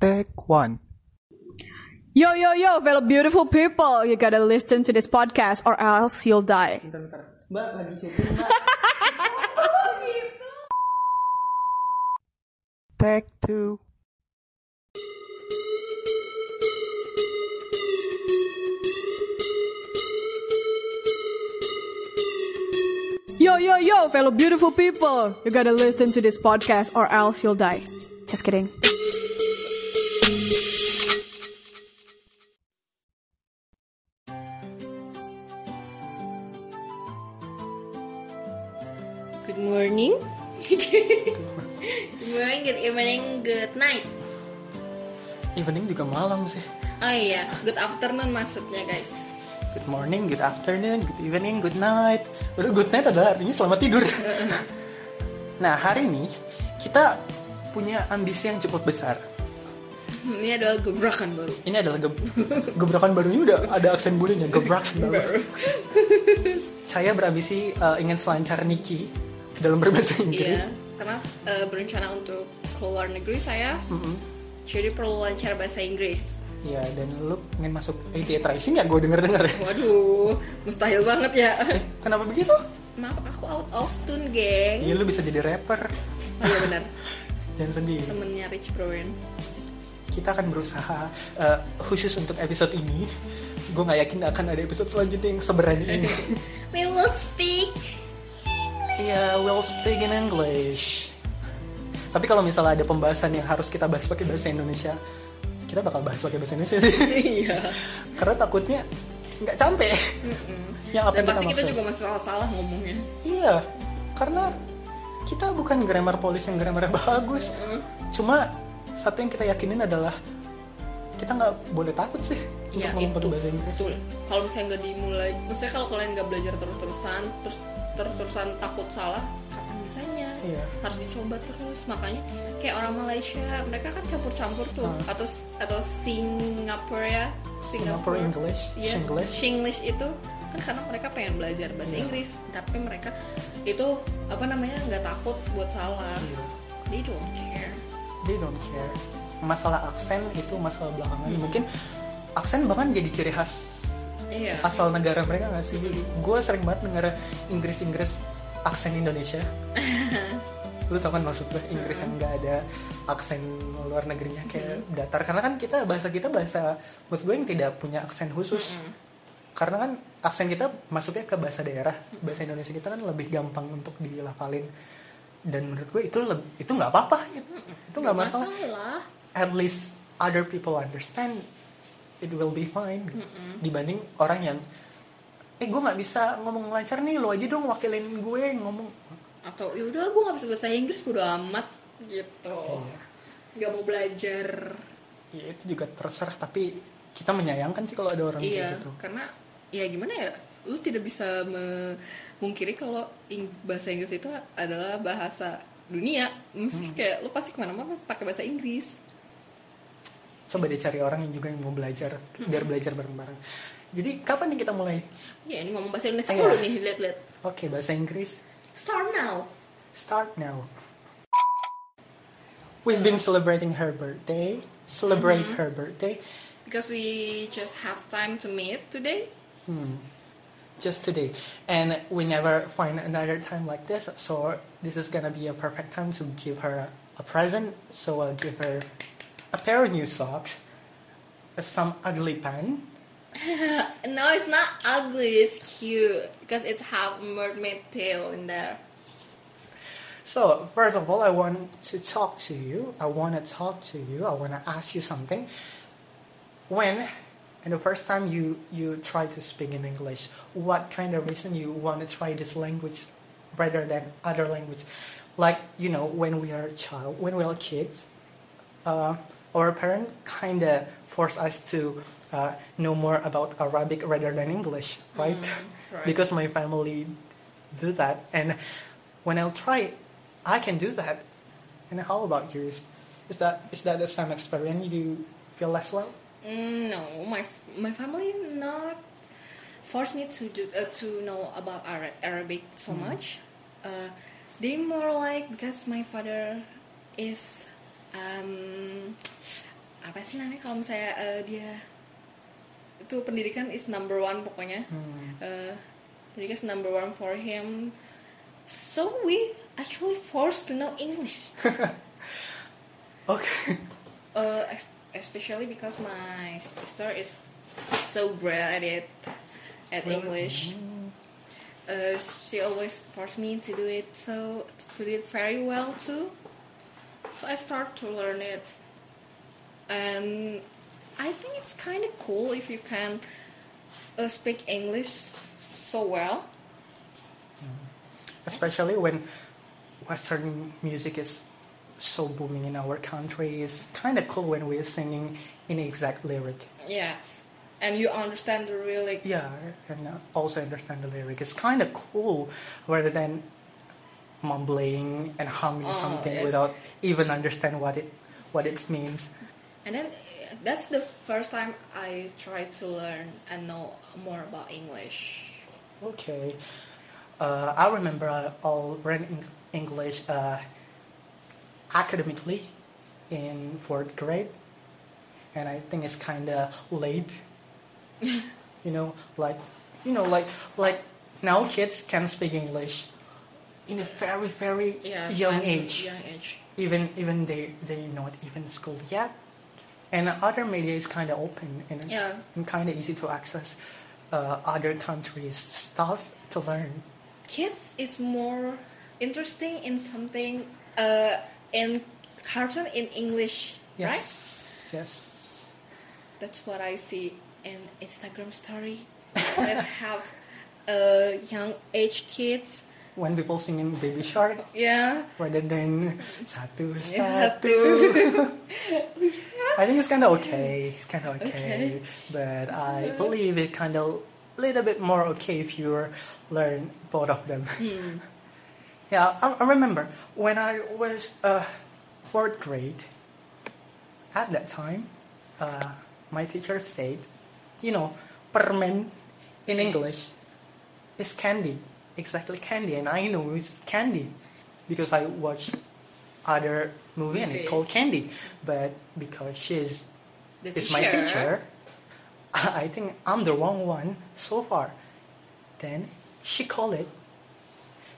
Take one. Yo, yo, yo, fellow beautiful people. You gotta listen to this podcast or else you'll die. Mbak lagi syuting mbak. Take two. Yo, yo, yo, fellow beautiful people. You gotta listen to this podcast or else you'll die. Just kidding. Good night. Evening juga malam sih. Oh iya, good afternoon maksudnya guys. Good morning, good afternoon, good evening, good night. Baru good night adalah artinya selamat tidur. nah, hari ini kita punya ambisi yang cukup besar. Hmm, Ini adalah gebrakan baru. Ini adalah ge- gebrakan barunya udah ada aksen bulunya, gebrakan baru. Saya berambisi uh, ingin selancar Niki dalam berbahasa Inggris. Iya, karena eh, berencana untuk keluar negeri saya. Jadi perlu lancar bahasa Inggris. Iya, dan lu ingin masuk ATA Tracing ya? Gue denger-denger ya. Waduh, mustahil banget ya. Eh, kenapa begitu? Maaf, aku out of tune, geng. Iya, lu bisa jadi rapper. Iya benar. Jangan sedih. Temennya Rich Brian. Kita akan berusaha uh, khusus untuk episode ini. Gue nggak yakin akan ada episode selanjutnya yang seberani ini. We will speak. Iya, we'll speak in English. Tapi kalau misalnya ada pembahasan yang harus kita bahas pakai bahasa Indonesia, kita bakal bahas pakai bahasa Indonesia sih. Iya. Karena takutnya nggak sampai. Yang apa Dan yang pasti kita maksud. juga masih salah-salah ngomongnya. Iya, karena kita bukan grammar polis yang grammarnya bagus. Cuma satu yang kita yakinin adalah kita nggak boleh takut sih Iya untuk ngomong itu pakai bahasa Inggris. betul. Kalau misalnya nggak dimulai, maksudnya kalau kalian nggak belajar terus-terusan, terus terus-terusan takut salah, kapan bisanya? Iya. Harus dicoba terus. Makanya kayak orang Malaysia, mereka kan campur-campur tuh, atau atau Singapura ya, Singapore English, Iya, Singlish. Singlish itu kan karena mereka pengen belajar bahasa Iya. Inggris, tapi mereka itu apa namanya nggak takut buat salah. Iya. They don't care. They don't care. Masalah aksen itu masalah belakangan. Hmm. Mungkin aksen bahkan jadi ciri khas Iya. asal negara mereka nggak sih? Gue sering banget denger Inggris-Inggris aksen Indonesia. Lu tau kan maksud gue Inggris yang nggak ada aksen luar negerinya kayak datar karena kan kita bahasa kita bahasa menurut gue yang tidak punya aksen khusus karena kan aksen kita masuknya ke bahasa daerah bahasa Indonesia kita kan lebih gampang untuk dilafalin dan menurut gue itu itu nggak apa-apa gitu. itu nggak masalah masalah. at least other people understand it will be fine. Gitu. dibanding orang yang eh gue nggak bisa ngomong lancar nih lo aja dong wakilin gue ngomong. Atau ya udah gue nggak bisa bahasa Inggris bodo amat gitu. Iya. nggak mau belajar. Ya itu juga terserah tapi kita menyayangkan sih kalau ada orang iya kayak gitu. karena ya gimana ya lu tidak bisa memungkiri kalau bahasa Inggris itu adalah bahasa dunia. Mesti kayak lu pasti ke mana-mana pakai bahasa Inggris coba deh cari orang yang juga yang mau belajar biar belajar bareng-bareng. Jadi kapan nih kita mulai? Ya ini ngomong bahasa Indonesia Iya. dulu nih lihat-lihat. Oke bahasa Inggris. Start now. Start now. We've been celebrating her birthday. Celebrate her birthday. Because we just have time to meet today. Just today. And we never find another time like this so this is gonna be a perfect time to give her a present. So i'll give her a pair of new socks some ugly pen. No it's not ugly it's cute because it's have mermaid tail in there. So first of all i want to talk to you. I want to talk to you. I want to ask you something. When and the first time you you try to speak in english what kind of reason you want to try this language rather than other language? Like you know when we are a child when we are kids uh, our parent kind of force us to uh, know more about arabic rather than english right, right. because my family do that. And when i'll try i can do that. And how about yours is that is that the same experience? You feel less well? Mm, no, my my family not force me to do uh, to know about Ara- Arabic so much. Uh, they more like because my father is um, apa sih namanya kalau misalnya eh, dia itu pendidikan is number one pokoknya Hmm. uh, pendidikan is number one for him so we actually forced to know English Okay. uh, es- especially because my sister is so great at it at Really? English uh, she always forced me to do it so to do it very well too so I start to learn it and I think it's kind of cool if you can uh, speak English so well Especially when Western music is so booming in our country. It's kind of cool when we're singing in exact lyric. yes and you understand the really Yeah, and also understand the lyric. It's kind of cool rather than mumbling and humming Oh, something yes. without even understand what it what it means. And then that's the first time I tried to learn and know more about English. Okay. Uh, I remember I all learned English uh, academically in fourth grade, and I think it's kind of late. you know, like you know, like like now kids can speak English in a very very Yeah, young age. Young age. Even even they they not even school yet, and other media is kind of open and Yeah. and kind of easy to access uh, other countries stuff to learn. Kids is more interesting in something uh, in cartoon in English, right? Yes, yes. That's what I see in Instagram story. Let's have uh, young age kids. When people singing Baby Shark Yeah. rather than satu Yeah, satu. I think it's kind of okay. It's kind of okay, Okay. but I believe it kind of little bit more okay if you learn both of them. Hmm. Yeah, I, I remember when I was uh, fourth grade. At that time, uh, my teacher said, you know, permen in English is candy, exactly candy, and I know it's candy because I watch other movie and it called candy, but because she's The is my teacher, I think I'm the wrong one so far. Then she called it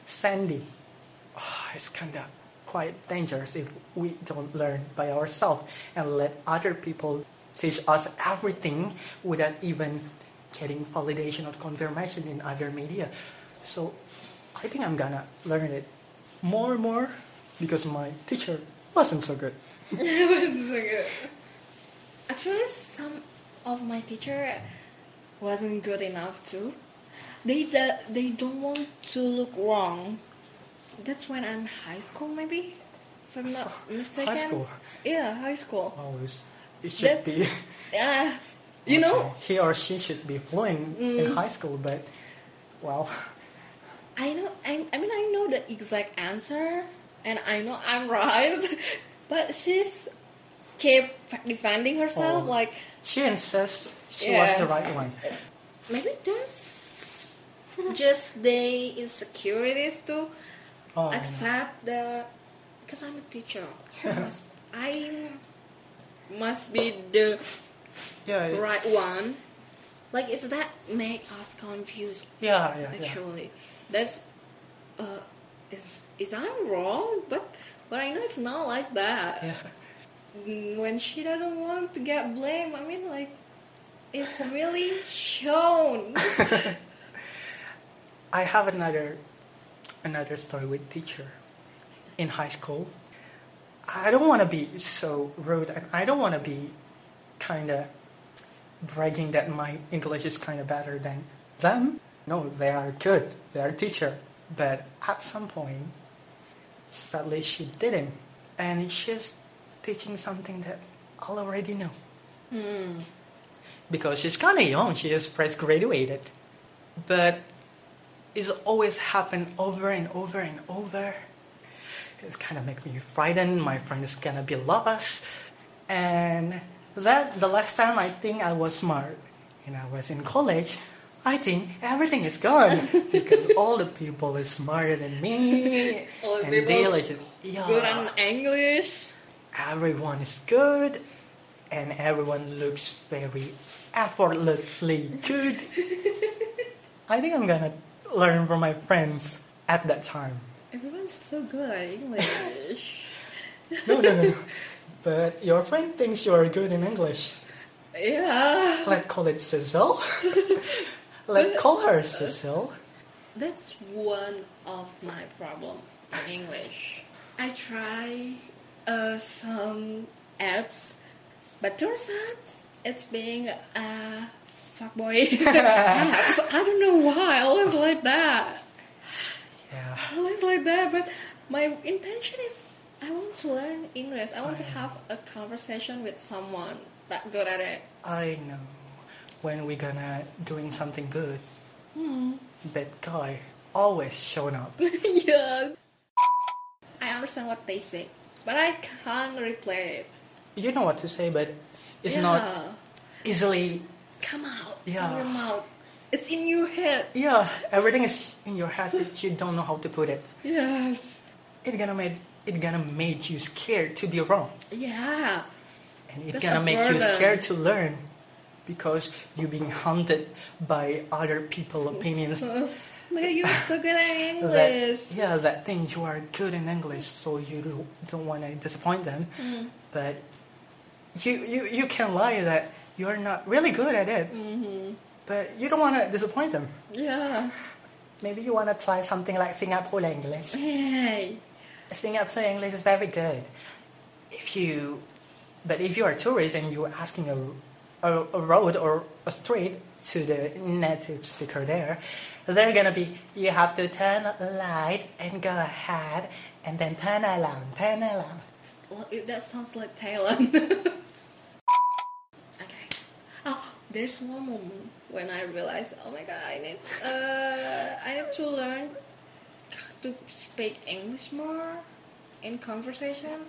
Sandy. Ah, it's kind of quite dangerous if we don't learn by ourselves and let other people teach us everything without even getting validation or confirmation in other media. So I think I'm gonna learn it more and more because my teacher wasn't so good. it was so good. Actually, some of my teacher wasn't good enough too. They they don't want to look wrong. That's when I'm high school, maybe, if I'm not mistaken. High school? Yeah, high school. Always, it should That- be. Yeah, you know, he or she should be fluent in mm. high school, but well, I know. I, I mean, I know the exact answer, and I know I'm right, but she's kept defending herself. Oh. Like she insists she was the right one. maybe that's just the insecurities to Oh, accept the because I'm a teacher. I must, I must be the yeah, it- right one. Like, is that make us confused. yeah, yeah, yeah. That's uh, is is I'm wrong, but but I know it's not like that. yeah. Mm, When she doesn't want to get blamed, I mean, like, it's really shown. I have another another story with teacher in high school. I don't want to be so rude, and I don't want to be kind of bragging that my English is kind of better than them. No, they are good. They are teacher, but at some point, sadly, she didn't, and she's teaching something that I already know. Hmm. Because she's kind of young, she is fresh graduated, but it's always happened over and over and over. It's kind of make me frightened. My friend is gonna be lost, and that the last time I think I was smart, and I was in college. I think everything is gone because all the people is smarter than me, All and people they like, yeah, Good on English. everyone is good and everyone looks very effortlessly good. I think I'm gonna learn from my friends at that time. Everyone's so good at English. No, no, no. but your friend thinks you're good in English. yeah. Let's call it Cecil. Let's call her Cecil. That's one of my problem in English. I try uh, some apps, but turns out it's being a fuckboy apps. I don't know why. I always like that. Yeah. I always like that. But my intention is I want to learn English. I want to have a conversation with someone that good at it. I know. When we gonna doing something good, Hmm. that guy always showing up. yeah. I understand what they say, but I can't replay it. You know what to say, but it's yeah. not easily. come out Yeah. from your mouth. It's in your head. Yeah, everything is in your head, but you don't know how to put it. Yes. It's gonna make it gonna make you scared to be wrong, Yeah. and it's That's gonna make you scared to learn, because you're being haunted by other people' opinions. Oh my you're so good at that English. yeah that thing you are good in english so you do, don't want to disappoint them Mm. but you, you you can lie that you're not really good at it Mm-hmm. but you don't want to disappoint them Yeah. maybe you want to try something like singapore english Hey. singapore english is very good if you but if you're a tourist and you're asking a, a, a road or a street to the native speaker there they're gonna be you have to turn right and go ahead and then turn around turn around That sounds like Thailand. okay. Oh, there's one moment when I realized, oh my god, I need, uh, I need to learn to speak English more in conversation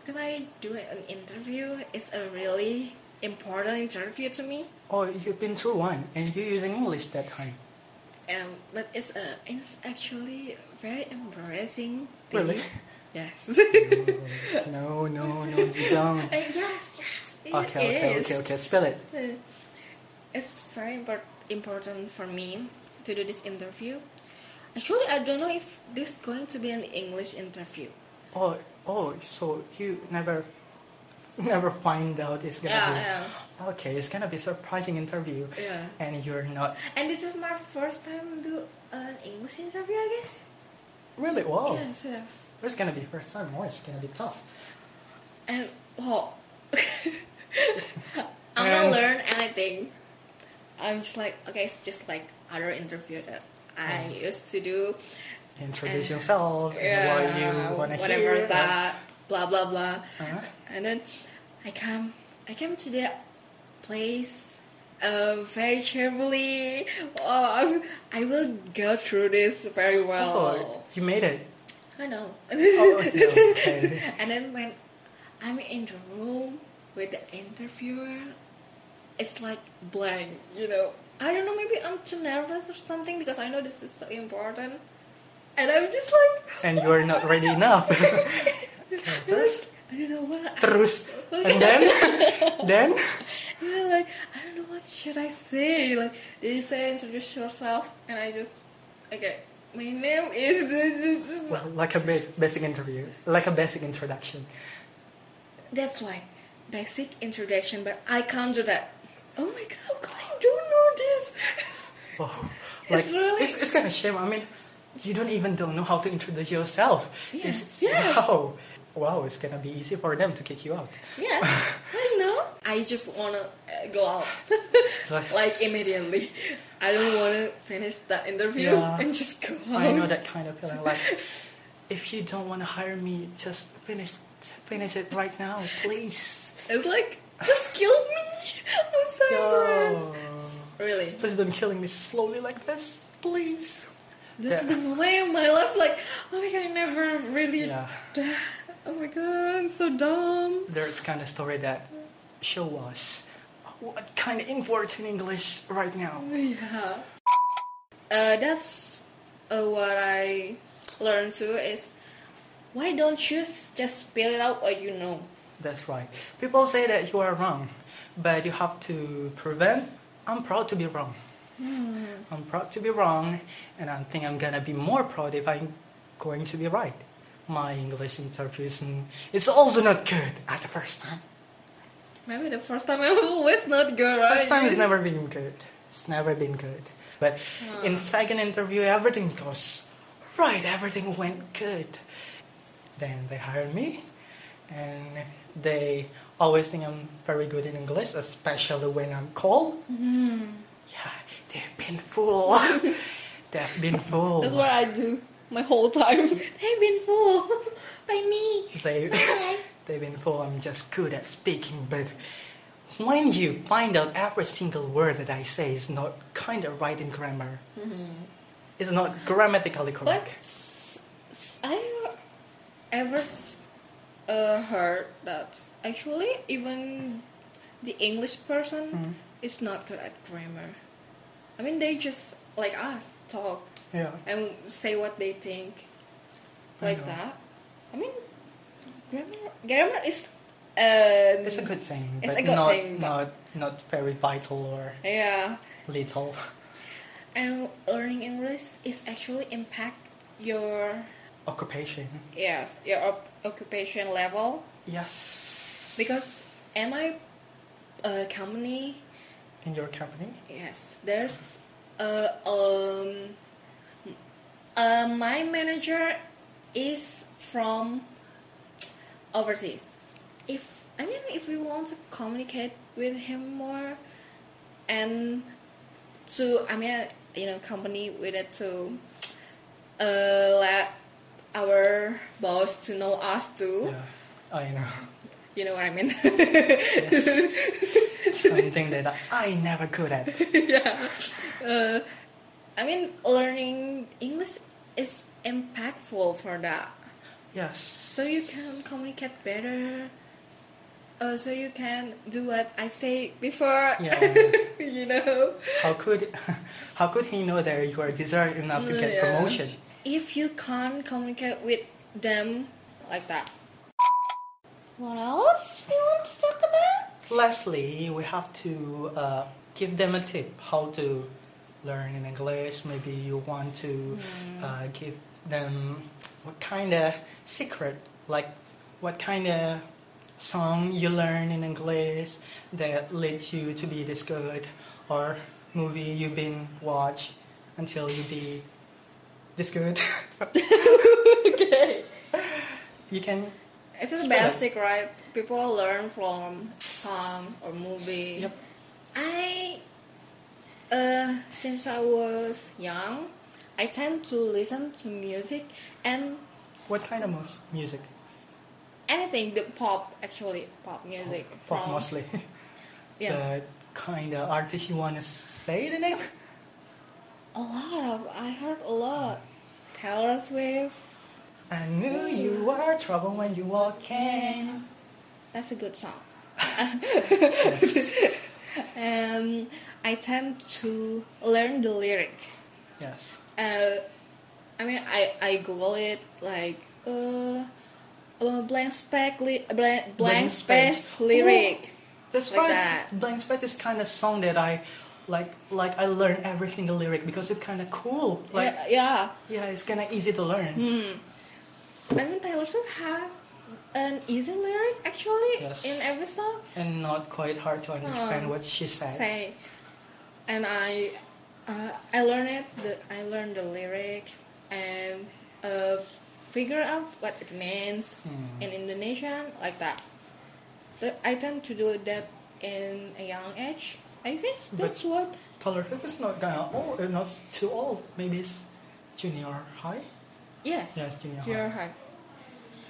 because I do an interview. It's a really important interview to me. oh you've been through one and you're using english that time Um, but it's a, it's actually very embarrassing. thing. Really? Yes. no no no you don't Uh, yes, yes. it okay okay is. okay okay spill it It's very import- important for me to do this interview. Actually, I don't know if this is going to be an English interview. oh oh so you never never find out it's gonna Yeah, be yeah. okay it's gonna be surprising interview Yeah. and you're not And this is my first time do an English interview, I guess. really wow Yes, yes. It's gonna be first time. Oh, it's gonna be tough. And well I'm And- not learn anything. I'm just like okay, it's just like other interview that I used to do. Introduce Uh, yourself and what you wanna whatever hear. is that, blah blah blah. Uh-huh. And then I come, I came to the place uh, very cheerfully. Oh, I'm, I will go through this very well. Oh, you made it. I know. Oh, okay. and then when I'm in the room with the interviewer, it's like blank, you know. I don't know, maybe I'm too nervous or something because I know this is so important. And I'm just like, And you're not ready enough. First, I don't know what. terus, and then, then. Yeah, like I don't know what should I say. Like they say introduce yourself, and I just okay. My name is. Well, like a basic interview, like a basic introduction. That's why basic introduction, but I can't do that. Oh my god, I don't know this. Oh, It's like really- it's, it's kind of shame. I mean, you don't even don't know how to introduce yourself. Yes, It's, yeah. Wow, wow, it's gonna be easy for them to kick you out. Yeah, I know. I just wanna uh, go out Like- immediately. I don't wanna finish that interview Yeah. and just go out. I know that kind of feeling. Like, if you don't want to hire me, just finish finish it right now, please. It's like just kill me. I'm so embarrassed. Really. Please don't killing me slowly like this, please. That's Yeah. the moment of my life, like, oh my god, I never really. Yeah. Oh my god, I'm so dumb. There's kind of story that show us what kind of important English right now. Yeah. Uh, that's uh, what I learned too is why don't you just spell it out what you know? That's right. People say that you are wrong, but you have to prevent. I'm proud to be wrong. I'm proud to be wrong, and I think I'm gonna be more proud if I'm going to be right. My English interview is it's also not good at the first time. Maybe the first time I'm always not good, right? First time has never been good. It's never been good. But ah. in second interview, everything goes right. Everything went good. Then they hired me, and they always think I'm very good in English, especially when I'm called. Mm-hmm. Yeah, they've been fooled. they've been fooled. That's what I do my whole time. They've been fooled by me. They, Bye. they've been fooled. I'm just good at speaking, but when you find out every single word that I say is not kind of right in grammar, it's not grammatically But correct. s- s- I ever s- uh, heard that actually even the English person Hmm. is not good at grammar. I mean, they just like us talk Yeah, and say what they think, like know. that. I mean, grammar grammar is uh, it's a good thing, It's but a good not, thing, not not very vital or yeah. little. And learning English is actually impact your Occupation. yes your op- occupation level Yes. because am I a company in your company. yes there's a um uh, my manager is from overseas if I mean if we want to communicate with him more and to I mean you know company with it to uh let our boss to know us too Yeah, I know. you know what I mean Yes. Something that I never could at. yeah. Uh, I mean, learning English is impactful for that. Yes. So you can communicate better. Uh, so you can do what I say before. Yeah. you know. How could how could he know that you are deserved enough to get Yeah. promotion? If you can't communicate with them like that. What else do you want to talk about? Lastly, we have to uh, give them a tip how to learn in English. Maybe you want to uh, give them what kind of secret, like what kind of song you learn in English that leads you to be this good, or movie you've been watch until you be this good. okay. you can. It's just basic, right? People learn from song or movie. Yep. Uh, since I was young, I tend to listen to music and What kind of mus- music? anything the pop actually pop music Pop from mostly. yeah the kind of artist you want to say the name? a lot of I heard a lot Taylor Swift I knew you were trouble when you walked in. that's a good song Yes. and I tend to learn the lyric yes. uh, I mean, I, I Google it like uh, uh blank spec li- blank, blank Blank space space. lyric. That's Like right. that. Blank Space is kind of song that I like. Like I learn every single lyric because it's kind of cool. Like yeah, yeah. yeah, it's kind of easy to learn. Hmm. I mean, Taylor Swift has an easy lyric actually Yes. in every song. And not quite hard to understand Oh. what she said. Say, and I uh, I learned it. The, I learned the lyric and uh, figure out what it means Hmm. in Indonesian like that. But I tend to do that in a young age. I guess But- that's what. Color is not of old. uh, Not too old. Maybe it's junior high. Yes. Yes, junior high. High.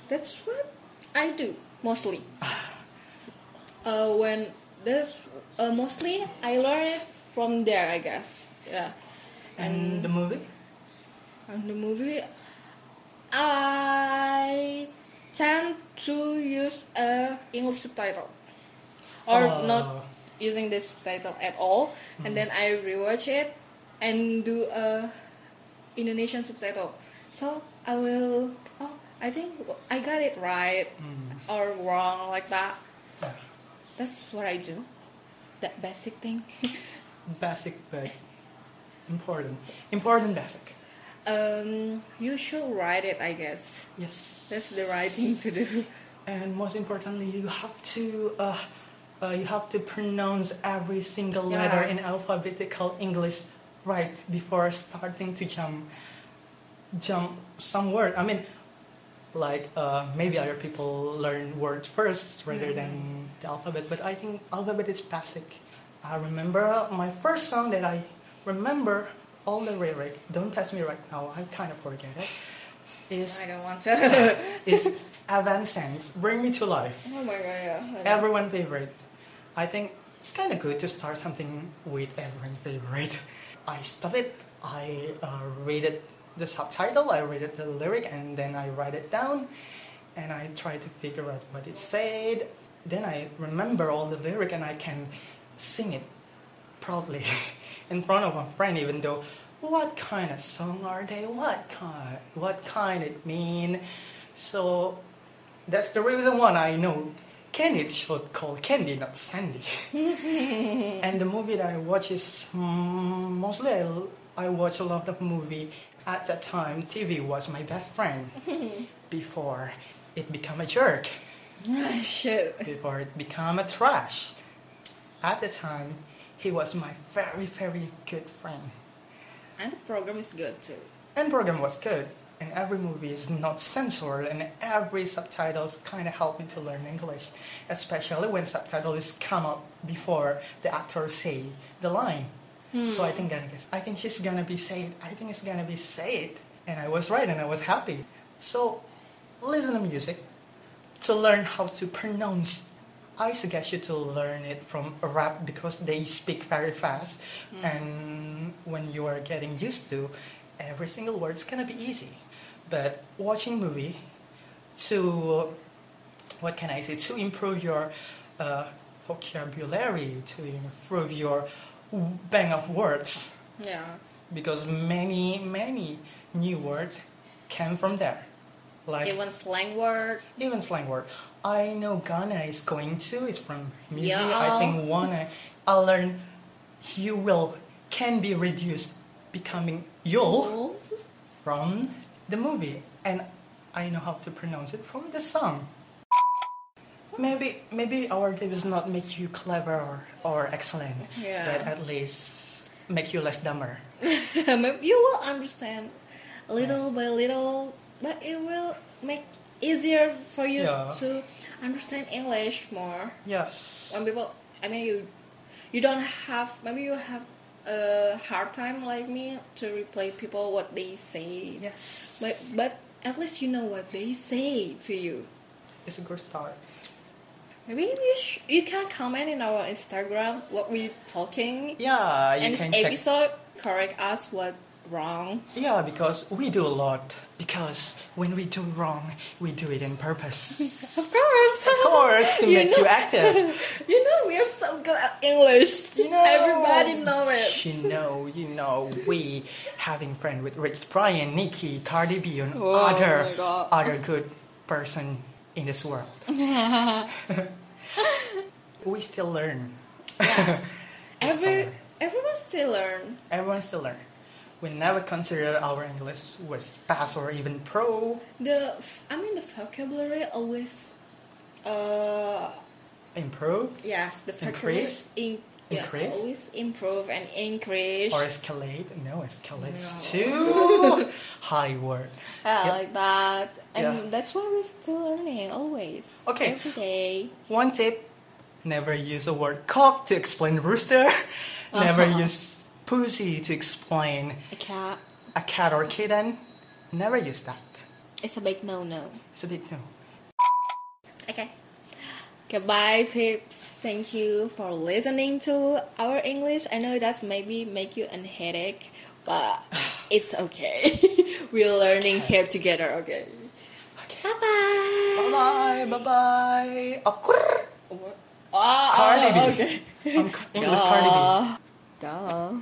That's what I do mostly. uh, when that's uh, mostly I learn it from there, I guess. Yeah. And the movie. And the movie, I tend to use a English subtitle, or Oh. not using this subtitle at all, Mm-hmm. and then I rewatch it and do a Indonesian subtitle. So I will. Oh, I think I got it right or wrong like that. That's what I do. That basic thing. Basic but important. Important basic. um, you should write it, I guess. Yes. That's the right thing to do. And most importantly, you have to uh, uh, you have to pronounce every single Yeah. letter in alphabetical English right before starting to jump jump some word. I mean, like uh, maybe other people learn words first rather than the alphabet, but I think alphabet is basic. I remember my first song that I remember all the lyric. Don't test me right now. I kind of forget it. Is I don't want to. is Evanescence, Bring Me to Life. oh my god, yeah. Everyone favorite. I think it's kind of good to start something with everyone favorite. I stop it. I uh, read it, the subtitle. I read it, the lyric, and then I write it down, and I try to figure out what it said. Then I remember all the lyric, and I can sing it proudly in front of a friend, even though. What kind of song are they? What kind? What kind it mean? So that's the reason one I know Candy should call Candy, not Sandy. and the movie that I watch is mm, mostly I, I watch a lot of movie. At that time, TV was my best friend before it become a jerk, Shit. before it become a trash. At the time, he was my very very good friend. And the program is good too. And program was good. And every movie is not censored, and every subtitles kind of help me to learn English, especially when subtitles come up before the actor say the line. So I hmm. think gonna I think he's gonna be said. I think it's gonna be said, and I was right, and I was happy. So listen to music to learn how to pronounce. I suggest you to learn it from rap because they speak very fast, and when you are getting used to, every single word is gonna be easy. But watching movie to what can I say to improve your uh, vocabulary, to improve your bank of words, Yeah. because many many new words came from there. Like Even slang word. even slang word. I know Ghana is going to. It's from movie. Yeah. I think wanna. I learn. You will can be reduced, becoming you'll from the movie, and I know how to pronounce it from the song. Maybe maybe our tip does not make you clever or, or excellent, Yeah. but at least make you less dumber. You will understand little by little, but it will make easier for you Yeah. to understand English more. Yes. When people, I mean, you, you don't have maybe you have a hard time like me to replay people what they say. Yes. But but at least you know what they say to you. It's a good start. Maybe you sh- you can comment in our Instagram what we talking. Yeah, you and can this check. episode correct us what wrong. Yeah, because we do a lot. Because when we do wrong, we do it in purpose. Of course. of course, to You make know- you active. You know we are so good at English. You know, Everybody know it. You know, you know, we having friend with Rich Brian, Niki, Cardi B, and Oh other God. other good person in this world. we still learn. Yes. Every everyone still learn. Everyone still learn. We never consider our English was pass or even pro. The f- I mean the vocabulary always uh Improve yes the vocabulary Increase? in, yeah, Increase? always improve and increase. or escalate. No, escalate is No. too high word. Yeah, Yep. like that. And Yeah. that's why we're still learning always. Okay. Every day. One tip: never use the word cock to explain rooster. never Uh-huh. use pussy to explain A cat. a cat or kitten. Never use that. It's a big no no. It's a big no. Okay. Goodbye, peeps. Thank you for listening to our English. I know that maybe make you a headache, but it's okay. We're learning here together. Okay. Okay. Bye bye. Bye bye. Bye bye. Oh, Oh, Cardi B. Okay. I'm English Cardi B. Duh.